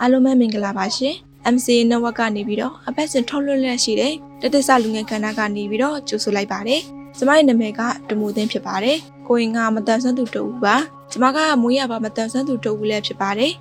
အားလုံးပဲမင်္ဂလာပါရှင် MCA network ကနေပြီးတော့အပတ်စဉ်ထုတ်လွှင့်လက်ရှိတဲ့တသက်စလူငယ်ကဏ္ဍကနေပြီးတော့ကြိုဆိုလိုက်ပါတယ်ကျမရဲ့နာမည်ကတမိုသိန်းဖြစ်ပါတယ်ကိုရင်ကမတန်ဆွမ်းသူတူပါကျမကမွေးရပါမတန်ဆွမ်းသူတူလည်းဖြစ်ပါတယ်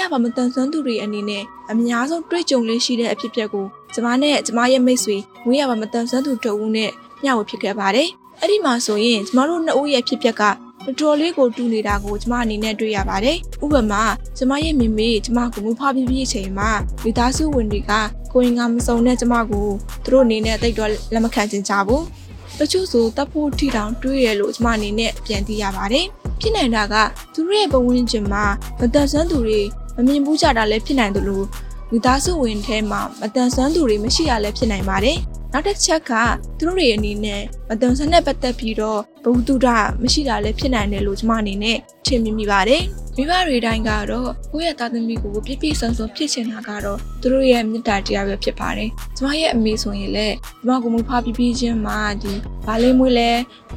ရပါမတန်ဆွမ်းသူတွေအနေနဲ့အများဆုံးတွေ့ကြုံလေးရှိတဲ့အဖြစ်အပျက်ကိုကျမနဲ့ကျမရဲ့မိတ်ဆွေဝေးရပါမတန်ဆွမ်းသူတို့ဦးနဲ့မျှဝေဖြစ်ခဲ့ပါတယ်။အဲ့ဒီမှာဆိုရင်ကျမတို့နှစ်ဦးရဲ့ဖြစ်ပျက်ကတော်တော်လေးကိုတူနေတာကိုကျမအနေနဲ့တွေ့ရပါတယ်။ဥပမာကျမရဲ့မိမေကျမကိုမူဖပြီးပြီးအချိန်မှာမိသားစုဝင်တွေကကိုရင်ကမစုံတဲ့ကျမကိုသူတို့အနေနဲ့တိတ်တော့လက်မခံချင်ကြဘူး။တချို့ဆိုတပ်ဖို့ထီတောင်တွေးရလို့ကျမအနေနဲ့ပြန်သိရပါတယ်။ဖြစ်နိုင်တာကသူတို့ရဲ့ဘဝဝင်ကျင်မှာမတန်ဆွမ်းသူတွေ မမြင်ဘူးကြတာလည်းဖြစ်နိုင်တယ်လို့မိသားစုဝင်ထဲမှာမတန်ဆွမ်းသူတွေမရှိရလည်းဖြစ်နိုင်ပါတယ်။နောက်တစ်ချက်ကသူတို့တွေအနေနဲ့မတန်ဆွမ်းနဲ့ပတ်သက်ပြီးတော့ဘဝတုဒ္ဒမရှိတာလည်းဖြစ်နိုင်တယ်လို့ကျွန်မအနေနဲ့ထင်မြင်မိပါတယ်။မိဘတွေတိုင်းကတော့ကိုယ့်ရဲ့သားသမီးကိုပြည့်ပြည့်စုံစုံဖြစ်ချင်တာကတော့သူတို့ရဲ့မေတ္တာတရားပဲဖြစ်ပါတယ်။ကျွန်မရဲ့အမေဆိုရင်လည်းကျွန်မကိုမဖပြီးပြီးချင်းမှာဒီဗာလေးမွေးလဲ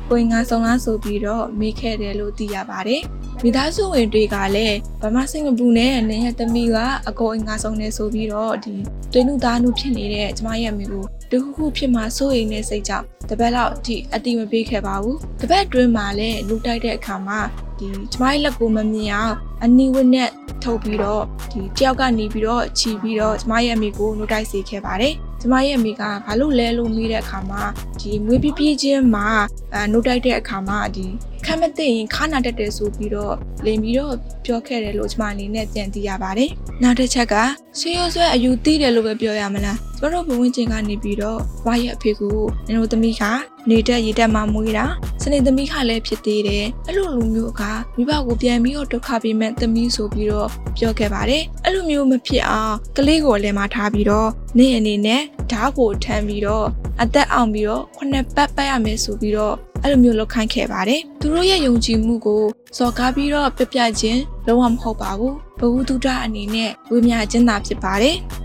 ကိုင်ငါဆောင်လားဆိုပြီးတော့မေးခဲ့တယ်လို့သိရပါတယ်။ မိသားစုဝင်တွေကလည်းဗမာစင်ကာပူနဲ့နင်းရဲ့သမီးကအကိုအင်္ဂါဆောင်နေဆိုပြီးတော့ဒီတွင်းနုသားနုဖြစ်နေတဲ့ကျမရဲ့အမေကိုတခုခုဖြစ်မှစိုးရိမ်နေစိတ်ကြောင့်တပတ်လောက်ဒီအတိမပေးခဲ့ပါဘူး။တပတ်တွင်းမှာလည်းလူတိုက်တဲ့အခါမှာဒီကျမရဲ့လက်ကိုမမြင်အောင်အနီဝတ်နဲ့ထုတ်ပြီးတော့ဒီတယောက်ကနေပြီးတော့ခြီးပြီးတော့ကျမရဲ့အမေကိုလူတိုက်စေခဲ့ပါတယ်။ကျမရဲ့အမေကဘာလို့လဲလို့မေးတဲ့အခါမှာဒီငွေပြပြချင်းမှာအဲနှုတ်တိုက်တဲ့အခါမှာဒီ ခမ်းမသိရင်ခါနာတက်တယ်ဆိုပြီးတော့လင်ပြီးတော့ပြောခဲ့တယ်လို့ကျမအနေနဲ့ပြန်သိရပါတယ်။နောက်တစ်ချက်ကရှေးရိုးဆွဲအယူသိတယ်လို့ပဲပြောရမလား။ကျမတို့ဘဝဝင်ချင်းကနေပြီးတော့ဘွားရဲ့အဖေကိုနင်တို့သမီးကနေတက်ရေတက်မှမွေးတာစနေသမီးခလည်းဖြစ်သေးတယ်။အဲ့လိုလူမျိုးကမိဘကိုပြန်ပြီးတော့ဒုက္ခပေးမဲ့သမီးဆိုပြီးတော့ပြောခဲ့ပါတယ်။အဲ့လိုမျိုးမဖြစ်အောင်ကလေးကိုလည်းမထားပြီးတော့နေအနေနဲ့ဓာတ်ကိုထမ်းပြီးတော့အသက်အောင်ပြီးတော့ခုနှစ်ပတ်ပတ်ရမယ်ဆိုပြီးတော့ အဲ့လိုမျိုးလောက်ခိုင်းခဲ့ပါတယ်။သူတို့ရဲ့ယုံကြည်မှုကိုစော်ကားပြီးတော့ပြပြခြင်းလုံးဝမဟုတ်ပါဘူး။ဘဝတုဒ္ဒအနေနဲ့ဝိညာဉ်ခြင်းသာဖြစ်ပါတယ်။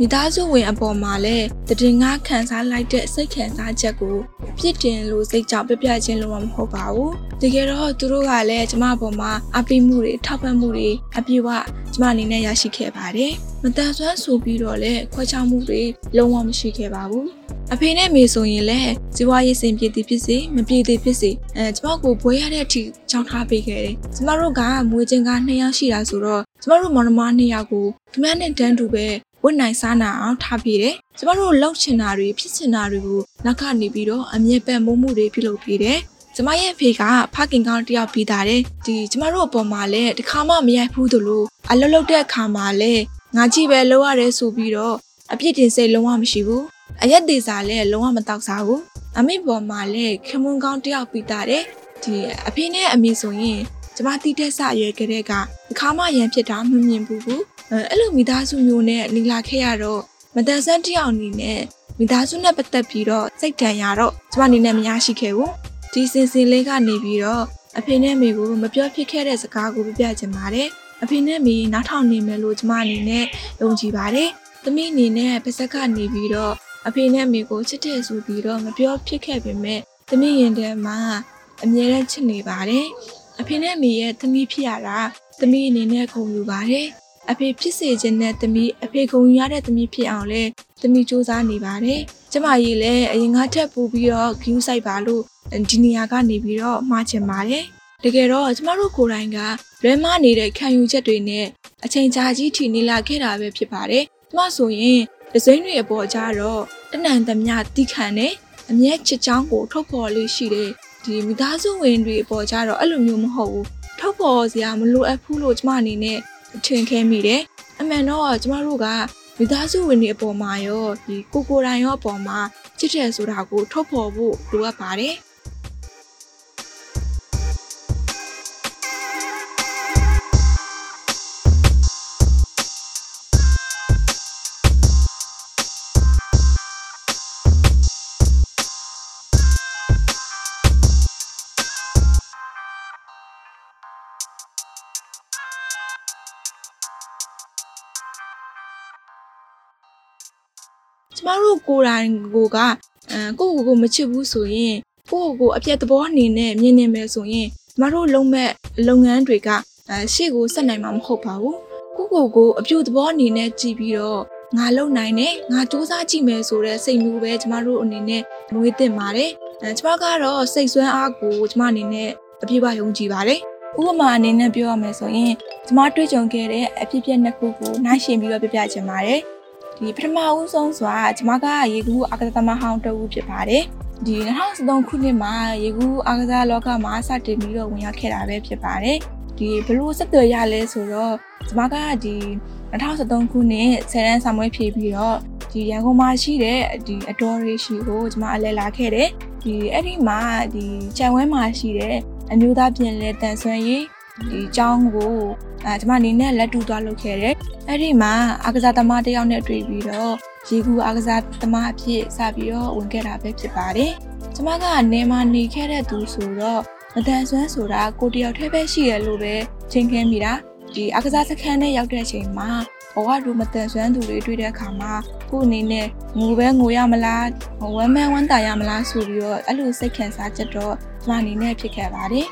မိသားစုဝင်အပေါ်မှာလည်းတည်ငါခံစားလိုက်တဲ့စိတ်ခံစားချက်ကို ပြစ်တင်လို့စိတ်ကြောင့်ပြပြချင်းလုံးဝမဟုတ်ပါဘူးတကယ်တော့သူတို့ကလည်းကျမအပေါ်မှာအပိမှုတွေထောက်ပံ့မှုတွေအပြည့်ဝကျမအနေနဲ့ရရှိခဲ့ပါတယ်မတန်ဆွမ်းဆိုပြီးတော့လည်းခွဲခြားမှုတွေလုံးဝမရှိခဲ့ပါဘူးအဖေနဲ့မေဆိုရင်လည်းဇီဝရေးစင်ပြည့်တည်ဖြစ်စေမပြည့်တည်ဖြစ်စေအဲကျမကိုဘွေးရတဲ့အထိချောင်းထားပေးခဲ့တယ်ကျမတို့ကမွေးချင်းက2ယောက်ရှိတာဆိုတော့ကျမတို့မောင်နှမ2ယောက်ကိုသူများနဲ့တန်းတူပဲ ဝတ်နိုင်စားနိုင်အောင်ထားပြတယ်။ကျမတို့လှုပ်ချင်တာတွေဖြစ်ချင်တာတွေကိုနောက်ကနေပြီးတော့အမြဲပံ့ပိုးမှုတွေပြုလုပ်ပေးတယ်။ကျမရဲ့ဖေကဖခင်ကောင်းတယောက်ပြီးသားတယ်။ဒီကျမတို့အပေါ်မှာလည်းတခါမှမရိုက်ဘူးသလိုအလုပ်လုပ်တဲ့အခါမှာလည်းငါကြည့်ပဲလုပ်ရတယ်ဆိုပြီးတော့အပြစ်တင်စိတ်လုံးဝမရှိဘူး။အရက်သေးစားလည်းလုံးဝမတောက်စားဘူး။အမေပေါ်မှာလည်းခမွန်းကောင်းတယောက်ပြီးသားတယ်။ဒီအဖေနဲ့အမေဆိုရင်ကျမတိတဲ့ဆရွယ်ကလေးကတခါမှရန်ဖြစ်တာမမြင်ဘူးဘူး အဲအဲ့လိုမိသားစုမျိုးနဲ့နေလာခဲ့ရတော့မတန်ဆန်းတယောက်အနေနဲ့မိသားစုနဲ့ပတ်သက်ပြီးတော့စိတ်တန်ရတော့ကျမအနေနဲ့မရရှိခဲ့ဘူးဒီစင်စင်လေးကနေပြီးတော့အဖေနဲ့မေကိုမပြောဖြစ်ခဲ့တဲ့စကားကိုပြပြချင်ပါတယ်အဖေနဲ့မေနားထောင်နေမယ်လို့ကျမအနေနဲ့ယုံကြည်ပါတယ်သမီးအနေနဲ့ပါဇက်ကနေပြီးတော့အဖေနဲ့မေကိုချစ်တဲ့ဆိုပြီးတော့မပြောဖြစ်ခဲ့ပေမဲ့သမီးရင်ထဲမှာအမြဲတမ်းချစ်နေပါတယ်အဖေနဲ့မေရဲ့သမီးဖြစ်ရတာသမီးအနေနဲ့ခုံယူပါတယ် အဖေဖြစ်စေခြင်းနဲ့သမီးအဖေဂုဏ်ယူရတဲ့သမီးဖြစ်အောင်လဲသမီးစူးစမ်းနေပါတယ်။ကျမကြီးလည်းအရင်ကထက်ပိုပြီးတော့ဂယူးဆိုင်ပါလို့ဒီနေရာကနေပြီးတော့မှားချင်ပါတယ်။တကယ်တော့ကျမတို့ကိုယ်တိုင်ကလွဲမနေတဲ့ခံယူချက်တွေနဲ့အချိန်ကြာကြီးထီနေလာခဲ့တာပဲဖြစ်ပါတယ်။ကျမဆိုရင်ဒဇိမ့်တွေအပေါ်ကြတော့တနန်သမျှတိခံနဲ့အမျက်ချစ်ချောင်းကိုထုတ်ဖော်လေးရှိတဲ့ဒီမိသားစုဝင်တွေအပေါ်ကြတော့အဲ့လိုမျိုးမဟုတ်ဘူး။ထုတ်ဖော်စရာမလိုအပ်ဘူးလို့ကျမအနေနဲ့ ထင်ခဲမိတယ်။အမှန်တော့ကျမတို့ကမိသားစုဝင်တွေအပေါ်မှာရောဒီကိုကိုတိုင်ရောအပေါ်မှာချစ်တယ်ဆိုတာကိုထုတ်ဖော်ဖို့လိုအပ်ပါတယ်။ ကျမတို့ကိုယ်တိုင်ကိုကအဲကိုယ့်ကိုယ်ကိုမချစ်ဘူးဆိုရင်ကိုယ့်ကိုယ်ကိုအပြတ်သဘောအနေနဲ့မြင်နေမယ်ဆိုရင်ကျမတို့လုံးမဲ့လုပ်ငန်းတွေကအဲရှေ့ကိုဆက်နိုင်မှာမဟုတ်ပါဘူးကိုယ့်ကိုယ်ကိုအပြူသဘောအနေနဲ့ကြည့်ပြီးတော့ငါလုံနိုင်တယ်ငါစူးစမ်းကြည့်မယ်ဆိုတဲ့စိတ်မျိုးပဲကျမတို့အနေနဲ့မွေးသင့်ပါတယ်အဲကျမကတော့စိတ်ဆွမ်းအားကိုကျမအနေနဲ့အပြည့်အဝယုံကြည်ပါတယ်ဥပမာအနေနဲ့ပြောရမယ်ဆိုရင်ကျမတွေ့ကြုံခဲ့တဲ့အဖြစ်အပျက်နှစ်ခုကိုနှိုင်းယှဉ်ပြီးတော့ပြပြချင်ပါတယ် ဒီပထမဦးဆုံးဆိုတာကျမကရေကူးအာကစားသမားဟောင်းတစ်ဦးဖြစ်ပါတယ်ဒီ2013ခုနှစ်မှာရေကူးအာကစားလောကမှာစတင်ပြီးတော့ဝင်ရောက်ခဲ့တာပဲဖြစ်ပါတယ်ဒီဘလို့ဆက်သွယ်ရလဲဆိုတော့ကျမကဒီ2013ခုနှစ်ဆယ်တန်းစာမွေးဖြည့်ပြီးတော့ဒီရန်ကုန်မှာရှိတဲ့ဒီအတော်ရီရှိကိုကျမအလဲလာခဲ့တယ်ဒီအဲ့ဒီမှာဒီကြံဝဲမှာရှိတဲ့အမျိုးသားပြင်လဲတန်ဆွမ်းရေး ဒီအကြောင်းကိုအဲကျမအနေနဲ့လက်တူသွားလုပ်ခဲ့တယ်အဲ့ဒီမှာအာကစားသမားတယောက်နဲ့တွေ့ပြီးတော့ရေကူအာကစားသမားအဖြစ်စပြီးတော့ဝင်ခဲ့တာပဲဖြစ်ပါတယ်ကျမကနေမှာနေခဲ့တဲ့သူဆိုတော့မတန်ဆွမ်းဆိုတာကိုတယောက်တည်းပဲရှိရလို့ပဲချိန်ခဲမိတာဒီအာကစားစခန်းနဲ့ရောက်တဲ့အချိန်မှာဘဝလူမတန်ဆွမ်းသူတွေတွေ့တဲ့အခါမှာကို့အနေနဲ့ငိုပဲငိုရမလားဝမ်းမန်းဝမ်းသာရမလားဆိုပြီးတော့အဲ့လိုစိတ်ခံစားချက်တော့ကျမအနေနဲ့ဖြစ်ခဲ့ပါတယ်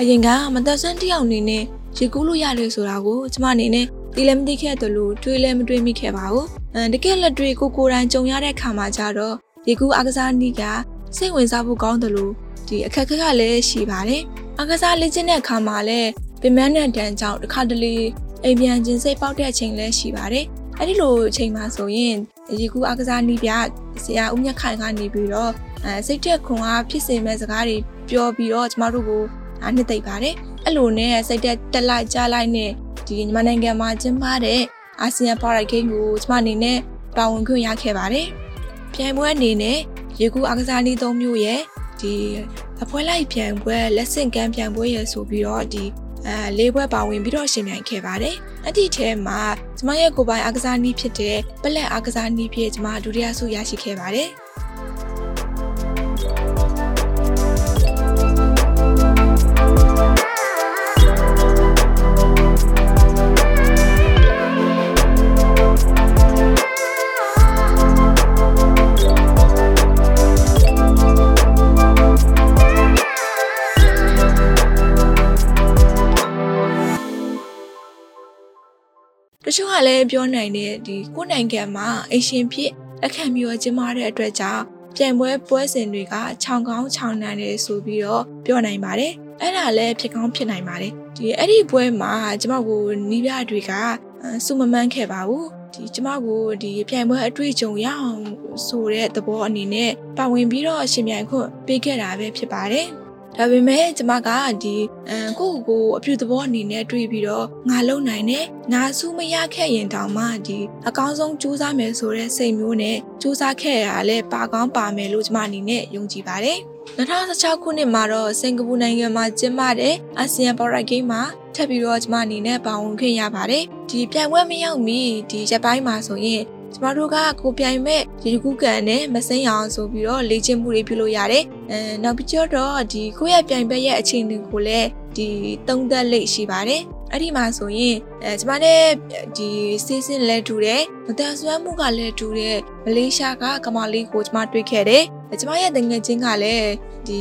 အရင်ကမတန်ဆွမ်းတယောက်အနေနဲ့ရေကူးလို့ရတယ်ဆိုတာကိုကျမအနေနဲ့ဒီလည်းမသိခဲ့တယ်လို့တွေးလည်းမတွေးမိခဲ့ပါဘူး။အဲတကယ်လက်တွေကိုကိုယ်တိုင်ကြုံရတဲ့ခါမှာကြတော့ရေကူးအားကစားနည်းကစိတ်ဝင်စားဖို့ကောင်းတယ်လို့ဒီအခက်အခဲကလည်းရှိပါတယ်။အားကစားလေ့ကျင့်တဲ့အခါမှာလည်းပင်မနဲ့တန်းကြောင့်တစ်ခါတလေအိမ်ပြန်ခြင်းစိတ်ပေါက်တဲ့အချိန်လည်းရှိပါတယ်။အဲ့ဒီလိုအချိန်မှာဆိုရင်ရေကူးအားကစားနည်းပြဆရာဦးမြတ်ခိုင်ကနေပြီးတော့အဲစိတ်တက်ခွန်အားဖြစ်စေမဲ့စကားတွေပြောပြီးတော့ကျမတို့ကို နှစ်သိပ်ပါတယ်။အဲ့လိုနဲ့စိတ်တက်တက်လိုက်ကြားလိုက်နဲ့ဒီမြန်မာနိုင်ငံမှာကျင်းပတဲ့အာဆီယံပါရိုက်ဂိမ်းကိုကျမအနေနဲ့ပါဝင်ခွင့်ရခဲ့ပါတယ်။ပြိုင်ပွဲအနေနဲ့ရေကူးအားကစားနည်းသုံးမျိုးရဲ့ဒီအပွဲလိုက်ပြိုင်ပွဲလက်ဆင့်ကမ်းပြိုင်ပွဲရဲ့ဆိုပြီးတော့ဒီအဲလေးပွဲပါဝင်ပြီးတော့ရှင်ပြိုင်ခဲ့ပါတယ်။အဲ့ဒီထဲမှာကျမရဲ့ကိုယ်ပိုင်အားကစားနည်းဖြစ်တဲ့ပလက်အားကစားနည်းဖြစ်ကျမဒုတိယဆုရရှိခဲ့ပါတယ်။ ချို့ကလည်းပြောနိုင်တဲ့ဒီကိုယ်နိုင်ငံမှာအရှင်ဖြစ်လက်ခံပြီးတော့ကျင်းပတဲ့အတွက်ကြောင့်ပြိုင်ပွဲပွဲစဉ်တွေကခြောင်ကောင်းခြောင်နိုင်တယ်ဆိုပြီးတော့ပြောနိုင်ပါတယ်အဲ့ဒါလည်းဖြစ်ကောင်းဖြစ်နိုင်ပါတယ်ဒီအဲ့ဒီပွဲမှာကျမကိုနီးပြတွေကစုမမှန်းခဲ့ပါဘူးဒီကျမကိုဒီပြိုင်ပွဲအတွေ့အကြုံရအောင်ဆိုတဲ့သဘောအနေနဲ့ပါဝင်ပြီးတော့ရှင်ပြိုင်ခွင့်ပေးခဲ့တာပဲဖြစ်ပါတယ် ဒါပေမဲ့ကျမကဒီအမ်ကိုယ့်ကိုအပြူသဘောအနေနဲ့တွေးပြီးတော့ငါလုံနိုင်တယ်ငါစူးမရခဲ့ရင်တောင်မှဒီအကောင်းဆုံးကြိုးစားမယ်ဆိုတဲ့စိတ်မျိုးနဲ့ကြိုးစားခဲ့ရတာလည်းပါကောင်းပါမယ်လို့ကျမအနေနဲ့ယုံကြည်ပါတယ်2016ခုနှစ်မှာတော့စင်ကာပူနိုင်ငံမှာကျင်းပတဲ့အာဆီယံဘော်ရိုက်ဂိမ်းမှာထပ်ပြီးတော့ကျမအနေနဲ့ပါဝင်ခွင့်ရပါတယ်ဒီပြိုင်ပွဲမရောက်မီဒီရက်ပိုင်းမှာဆိုရင် ကျမတို့ကကိုပြိုင်မဲ့ရေကူးကန်နဲ့မစိမ်းအောင်ဆိုပြီးတော့လေ့ကျင့်မှုတွေပြုလုပ်ရတယ်။အဲနောက်ပြီးတော့ဒီကိုယ့်ရဲ့ပြိုင်ဘက်ရဲ့အခြေအနေကိုလည်းဒီသုံးသက်လိရှိပါတယ်။အဲ့ဒီမှာဆိုရင်အဲကျမနဲ့ဒီစီးစင်လဲတူတယ်မတန်ဆွမ်းမှုကလည်းတူတယ်မလေးရှားကကမာလေးကိုကျမတွေ့ခဲ့တယ်။ကျမရဲ့တငယ်ချင်းကလည်းဒီ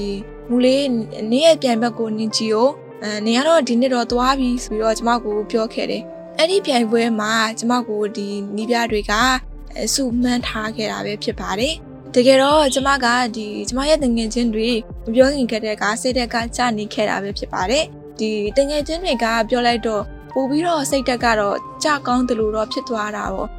မူလေးနင်းရဲ့ပြိုင်ဘက်ကိုနင်းကြည့်ကိုအဲနေရတော့ဒီနှစ်တော့သွားပြီဆိုပြီးတော့ကျမကိုပြောခဲ့တယ် အဲ့ဒီပြိုင်ပွဲမှာကျမကိုဒီနီးပြတွေကစုမှန်းထားခဲ့တာပဲဖြစ်ပါတယ်တကယ်တော့ကျမကဒီကျမရဲ့တငယ်ချင်းတွေမပြောခင်ခဲ့တဲ့ကစိတ်တက်ကကြာနေခဲ့တာပဲဖြစ်ပါတယ်ဒီတငယ်ချင်းတွေကပြောလိုက်တော့ပို့ပြီးတော့စိတ်တက်ကတော့ကြာကောင်းတယ်လို့တော့ဖြစ်သွားတာပေါ့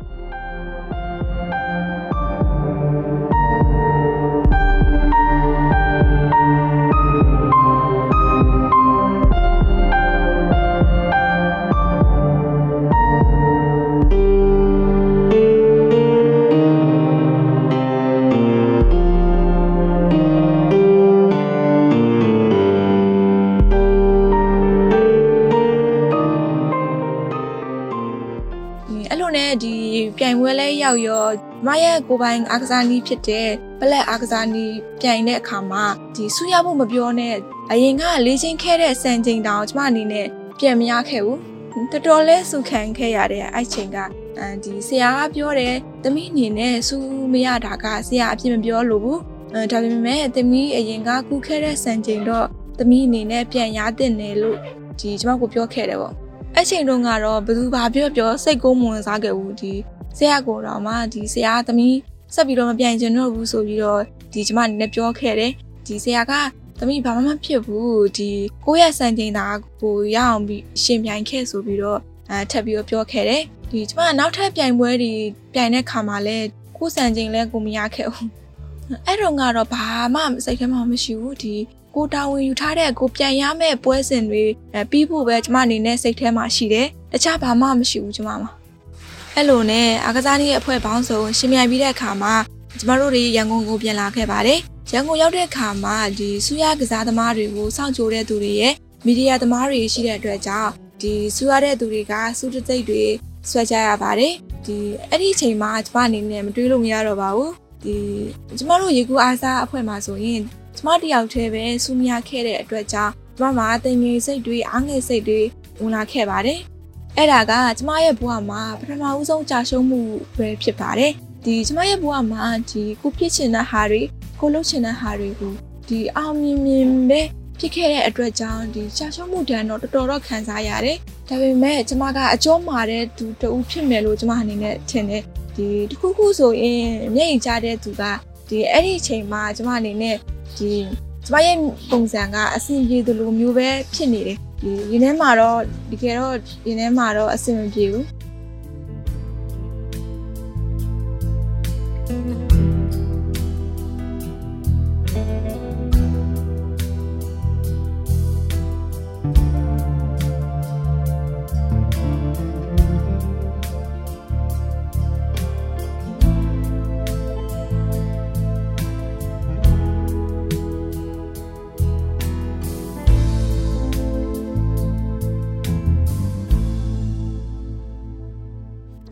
င်ပွဲလဲရောက်ရောမရဲ့ကိုပိုင်အားကစားနည်းဖြစ်တဲ့ပလက်အားကစားနည်းပြိုင်တဲ့အခါမှာဒီဆူရဖို့မပြောနဲ့အရင်ကလေးချင်းခဲတဲ့စံချိန်တောင်ကျမအနေနဲ့ပြန်မရခဲ့ဘူးတော်တော်လေးစုခံခဲ့ရတဲ့အဲ့ချိန်ကအဲဒီဆရာကပြောတယ်သမီးအနေနဲ့စူးမရတာကဆရာအပြစ်မပြောလို့ဘူးအဲဒါပေမဲ့သမီးအရင်ကကူးခဲ့တဲ့စံချိန်တော့သမီးအနေနဲ့ပြန်ရတဲ့နယ်လို့ဒီကျမကိုပြောခဲ့တယ်ပေါ့အဲ့ချိန်တုန်းကတော့ဘယ်သူဘာပြောပြောစိတ်ကိုမဝင်စားခဲ့ဘူးဒီ ဆရာကိုတော့မှဒီဆရာသမီးဆက်ပြီးတော့မပြန်ချင်တော့ဘူးဆိုပြီးတော့ဒီကျမအနေနဲ့ပြောခဲ့တယ်ဒီဆရာကသမီးဘာမှမဖြစ်ဘူးဒီကိုယ့်ရဲ့စံချိန်သာကိုရအောင်ပြီးရှင်ပြိုင်ခဲ့ဆိုပြီးတော့အဲထပ်ပြီးတော့ပြောခဲ့တယ်ဒီကျမနောက်ထပ်ပြိုင်ပွဲတွေပြိုင်တဲ့ခါမှာလဲကိုယ်စံချိန်လဲကိုမရခဲ့ဘူးအဲ့တော့ကတော့ဘာမှစိတ်ထဲမှာမရှိဘူးဒီကိုတာဝန်ယူထားတဲ့ကိုပြန်ရမယ့်ပွဲစဉ်တွေပြီးဖို့ပဲကျမအနေနဲ့စိတ်ထဲမှာရှိတယ်တခြားဘာမှမရှိဘူးကျမမှာ အဲ့လိုနဲ့အာကစားနည်းရဲ့အဖွဲ့ပေါင်းစုံရှင်မြိုင်ပြီးတဲ့အခါမှာကျမတို့တွေရန်ကုန်ကိုပြန်လာခဲ့ပါတယ်ရန်ကုန်ရောက်တဲ့အခါမှာဒီဆူရကစားသမားတွေကိုစောင့်ကြိုတဲ့သူတွေရဲ့မီဒီယာသမားတွေရှိတဲ့အတွက်ကြောင့်ဒီဆူရတဲ့သူတွေကစူးတသိပ်တွေဆွဲကြရပါတယ်ဒီအဲ့ဒီအချိန်မှာကျမအနေနဲ့မတွေးလို့မရတော့ပါဘူးဒီကျမတို့ရေကူအားစားအဖွဲ့မှာဆိုရင်ကျမတယောက်တည်းပဲစူးမရခဲ့တဲ့အတွက်ကြောင့်ကျမမှာတင်ငယ်စိတ်တွေအားငယ်စိတ်တွေဝင်လာခဲ့ပါတယ် အဲ့ဒါကကျမရဲ့ဘဝမှာပထမဦးဆုံးကြာရှုံးမှုပဲဖြစ်ပါတယ်ဒီကျမရဲ့ဘဝမှာဒီကိုဖြစ်ချင်တဲ့ဟာတွေကိုလှုပ်ချင်တဲ့ဟာတွေကိုဒီအောင်မြင်မြင်ပဲဖြစ်ခဲ့တဲ့အတွက်ကြောင့်ဒီရှာရှုံးမှုတန်တော့တော်တော်တော့ခံစားရတယ်။ဒါပေမဲ့ကျမကအကျော်မာတဲ့သူတူဖြစ်မယ်လို့ကျမအနေနဲ့ထင်တယ်။ဒီတခုခုဆိုရင်မျက်ရည်ကျတဲ့သူကဒီအဲ့ဒီအချိန်မှာကျမအနေနဲ့ဒီကျမရဲ့ပုံစံကအဆင်ပြေသလိုမျိုးပဲဖြစ်နေတယ်။ ဒီရင်းထဲမှာတော့ဒီကယ်တော့ရင်းထဲမှာတော့အဆင်မပြေဘူး။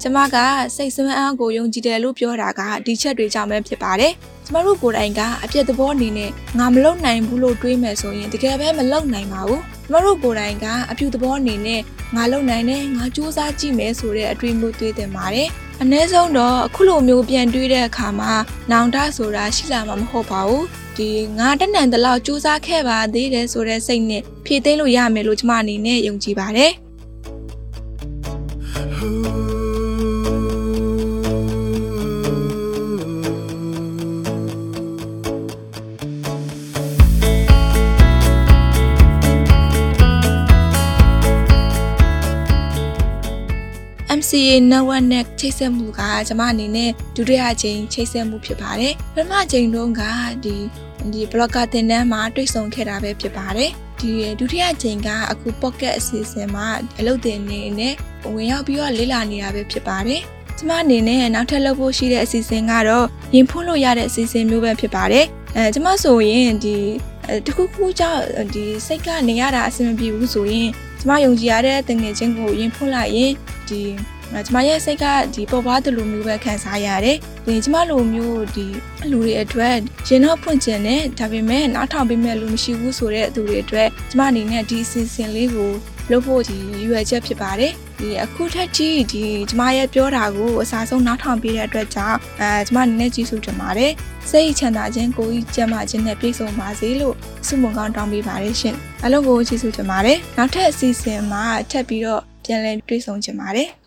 ကျမကစိတ်ဆွမ်းအားကိုယုံကြည်တယ်လို့ပြောတာကဒီချက်တွေကြောင့်ပဲဖြစ်ပါတယ်။ကျမတို့ကိုယ်တိုင်ကအပြစ်သဘောအနေနဲ့ငါမလုပ်နိုင်ဘူးလို့တွေးမယ်ဆိုရင်တကယ်ပဲမလုပ်နိုင်ပါဘူး။ကျမတို့ကိုယ်တိုင်ကအပြစ်သဘောအနေနဲ့ငါလုပ်နိုင်တယ်ငါစူးစမ်းကြည့်မယ်ဆိုတဲ့အတွေ့အမျိုးတွေးတင်ပါတယ်။အ ਨੇ ဆုံးတော့အခုလိုမျိုးပြန်တွေးတဲ့အခါမှာနောင်တဆိုတာရှိလာမှာမဟုတ်ပါဘူး။ဒီငါတက်နံတလောက်စူးစမ်းခဲ့ပါသေးတယ်ဆိုတဲ့စိတ်နဲ့ဖြည့်သိမ်းလို့ရမယ်လို့ကျမအနေနဲ့ယုံကြည်ပါတယ်။ MCA network နဲ့ချိတ်ဆက်မှုကကျွန်မအနေနဲ့ဒုတိယကြိမ်ချိတ်ဆက်မှုဖြစ်ပါတယ်ပထမကြိမ်တုန်းကဒီဒီ blogger တင်တန်းမှာတွေ့ဆုံခဲ့တာပဲဖြစ်ပါတယ်ဒီဒုတိယကြိမ်ကအခု pocket အစီအစဉ်မှာအလုပ်တင်နေနဲ့ဝင်ရောက်ပြီးတော့လေ့လာနေတာပဲဖြစ်ပါတယ်ကျမအနေနဲ့နောက်ထပ်လုပ်ဖို့ရှိတဲ့အစီအစဉ်ကတော့ရင်ဖွင့်လို့ရတဲ့အစီအစဉ်မျိုးပဲဖြစ်ပါတယ်အဲကျမဆိုရင်ဒီတခုခုကြောင့်ဒီစိတ်ကနေရတာအဆင်မပြေဘူးဆိုရင်ကျမယုံကြည်ရတဲ့တငယ်ချင်းကိုရင်ဖွင့်လိုက်ရင်ဒီ ကျမရဲ့စိတ်ကဒီပေါ်ပွားတယ်လို့မျိုးပဲခံစားရတယ်။ဒီကျမလိုမျိုးဒီလူတွေအတွက်ရင်တော့ဖွင့်ကျင်တယ်ဒါပေမဲ့နားထောင်ပေးမဲ့လူမရှိဘူးဆိုတဲ့သူတွေအတွက်ကျမအနေနဲ့ဒီစီစဉ်လေးကိုလုပ်ဖို့ဒီရွယ်ချက်ဖြစ်ပါတယ်။ဒီအခုထက်ထိဒီကျမရဲ့ပြောတာကိုအစားဆုံးနားထောင်ပေးတဲ့အတွက်ကြောင့်အဲကျမအနေနဲ့ကျေးဇူးတင်ပါတယ်။စိတ်ချမ်းသာခြင်းကိုယ်ကြီးကျန်းမာခြင်းနဲ့ပြည့်စုံပါစေလို့ဆုမွန်ကောင်းတောင်းပေးပါတယ်ရှင်။အလုံးကိုကျေးဇူးတင်ပါတယ်။နောက်ထပ်အစီအစဉ်မှာထပ်ပြီးတော့ပြန်လည်တွေ့ဆုံကြပါတယ်။